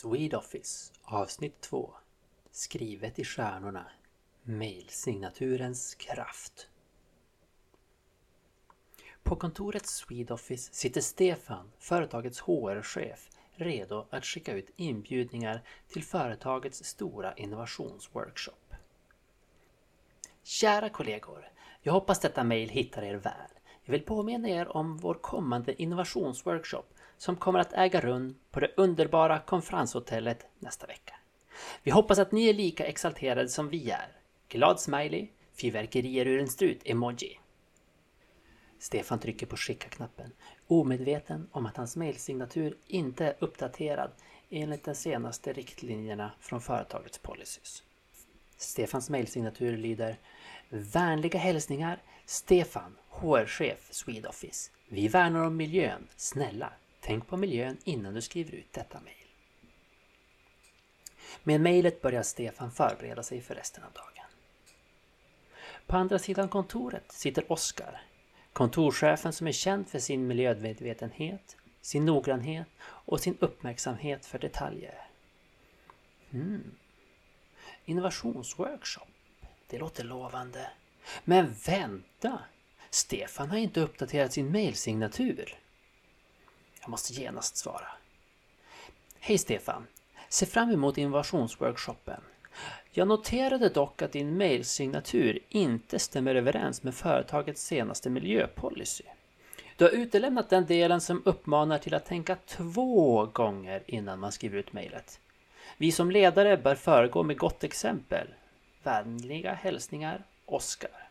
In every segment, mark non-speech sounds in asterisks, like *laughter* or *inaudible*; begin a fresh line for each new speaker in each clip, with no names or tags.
Swedoffice avsnitt 2 Skrivet i stjärnorna Mailsignaturens kraft På kontoret Swedoffice sitter Stefan, företagets HR-chef, redo att skicka ut inbjudningar till företagets stora innovationsworkshop. Kära kollegor! Jag hoppas detta mail hittar er väl. Jag vill påminna er om vår kommande innovationsworkshop som kommer att äga rum på det underbara konferenshotellet nästa vecka. Vi hoppas att ni är lika exalterade som vi är. Glad smiley, fyrverkerier ur en strut-emoji. Stefan trycker på skicka-knappen, omedveten om att hans mejlsignatur inte är uppdaterad enligt de senaste riktlinjerna från företagets policies. Stefans mejlsignatur lyder Vänliga hälsningar Stefan, HR-chef Swedoffice. Vi värnar om miljön. Snälla, tänk på miljön innan du skriver ut detta mejl. Med mejlet börjar Stefan förbereda sig för resten av dagen. På andra sidan kontoret sitter Oskar, kontorschefen som är känd för sin miljömedvetenhet, sin noggrannhet och sin uppmärksamhet för detaljer. Hmm. Innovationsworkshop. Det låter lovande. Men vänta! Stefan har inte uppdaterat sin mejlsignatur. Jag måste genast svara. Hej Stefan! Se fram emot innovationsworkshopen. Jag noterade dock att din mejlsignatur inte stämmer överens med företagets senaste miljöpolicy. Du har utelämnat den delen som uppmanar till att tänka två gånger innan man skriver ut mejlet. Vi som ledare bör föregå med gott exempel. Vänliga hälsningar Oskar.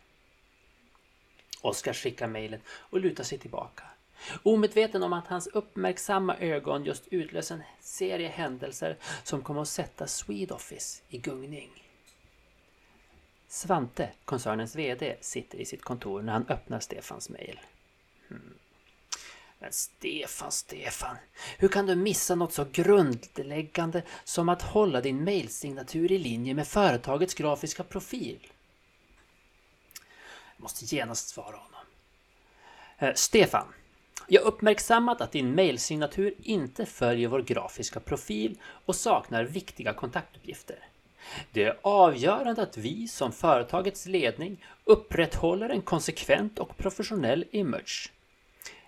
Oskar skickar mejlet och lutar sig tillbaka. Omedveten om att hans uppmärksamma ögon just utlöste en serie händelser som kom att sätta Swedoffice i gungning. Svante, koncernens VD, sitter i sitt kontor när han öppnar Stefans mejl. Hmm. Men Stefan, Stefan, hur kan du missa något så grundläggande som att hålla din mejlsignatur i linje med företagets grafiska profil? Jag måste genast svara honom. Eh, Stefan, jag uppmärksammat att din mailsignatur inte följer vår grafiska profil och saknar viktiga kontaktuppgifter. Det är avgörande att vi som företagets ledning upprätthåller en konsekvent och professionell image.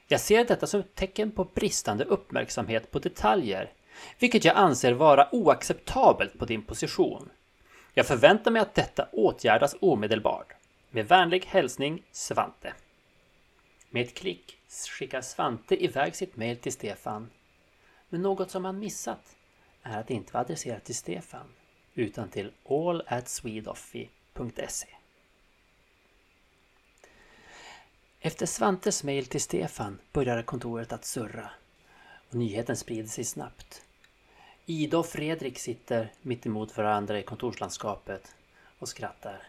Jag ser detta som ett tecken på bristande uppmärksamhet på detaljer, vilket jag anser vara oacceptabelt på din position. Jag förväntar mig att detta åtgärdas omedelbart. Med vänlig hälsning Svante. Med ett klick skickar Svante iväg sitt mejl till Stefan. Men något som han missat är att det inte var adresserat till Stefan utan till allatswedoffi.se. Efter Svantes mejl till Stefan började kontoret att surra och nyheten sprider sig snabbt. Ida och Fredrik sitter mitt emot varandra i kontorslandskapet och skrattar.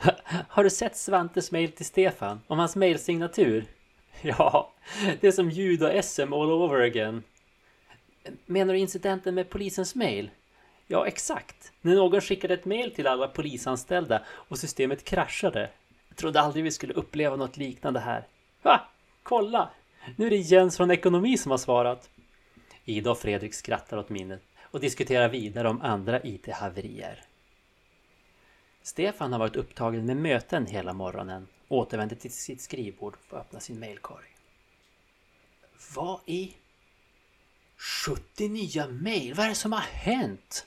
*laughs* Har du sett Svantes mejl till Stefan om hans mejlsignatur? *laughs* Ja, det är som ljud och SM all over again. Menar du incidenten med polisens mejl? Ja, exakt. När någon skickade ett mejl till alla polisanställda och systemet kraschade. Jag trodde aldrig vi skulle uppleva något liknande här. Va? Kolla! Nu är det Jens från Ekonomi som har svarat. Ida och Fredrik skrattar åt minnet och diskuterar vidare om andra IT-haverier. Stefan har varit upptagen med möten hela morgonen och återvänder till sitt skrivbord för att öppna sin mailkorg. Vad i... 70 nya mail? Vad är det som har hänt?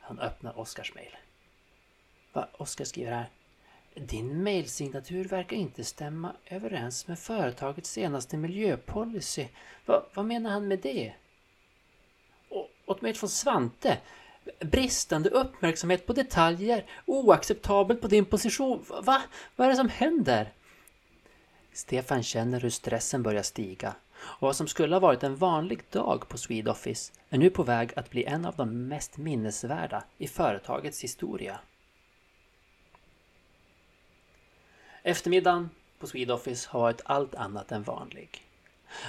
Han öppnar Oskars mail. Vad Oskar skriver här. Din mailsignatur verkar inte stämma överens med företagets senaste miljöpolicy. Va, vad menar han med det? Och, åt mig från Svante. Bristande uppmärksamhet på detaljer, oacceptabelt på din position. Va? Vad är det som händer? Stefan känner hur stressen börjar stiga och vad som skulle ha varit en vanlig dag på Swedoffice är nu på väg att bli en av de mest minnesvärda i företagets historia. Eftermiddagen på Swedoffice har varit allt annat än vanlig.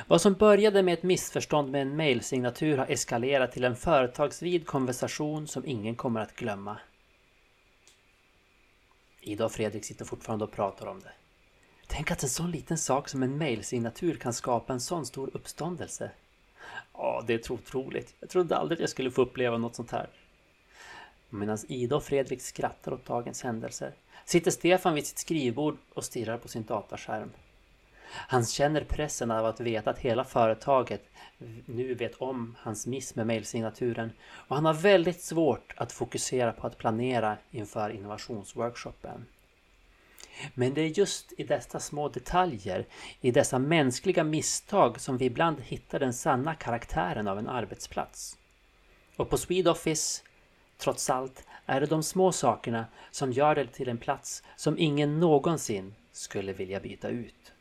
Vad som började med ett missförstånd med en mejlsignatur har eskalerat till en företagsvid konversation som ingen kommer att glömma. Ida och Fredrik sitter fortfarande och pratar om det. Tänk att en sån liten sak som en mejlsignatur kan skapa en sån stor uppståndelse. Ja, det är otroligt. Jag trodde aldrig att jag skulle få uppleva något sånt här. Medan Ida och Fredrik skrattar åt dagens händelser sitter Stefan vid sitt skrivbord och stirrar på sin dataskärm. Han känner pressen av att veta att hela företaget nu vet om hans miss med mejlsignaturen och han har väldigt svårt att fokusera på att planera inför innovationsworkshopen. Men det är just i dessa små detaljer, i dessa mänskliga misstag som vi ibland hittar den sanna karaktären av en arbetsplats. Och på Swedoffice, trots allt, är det de små sakerna som gör det till en plats som ingen någonsin skulle vilja byta ut.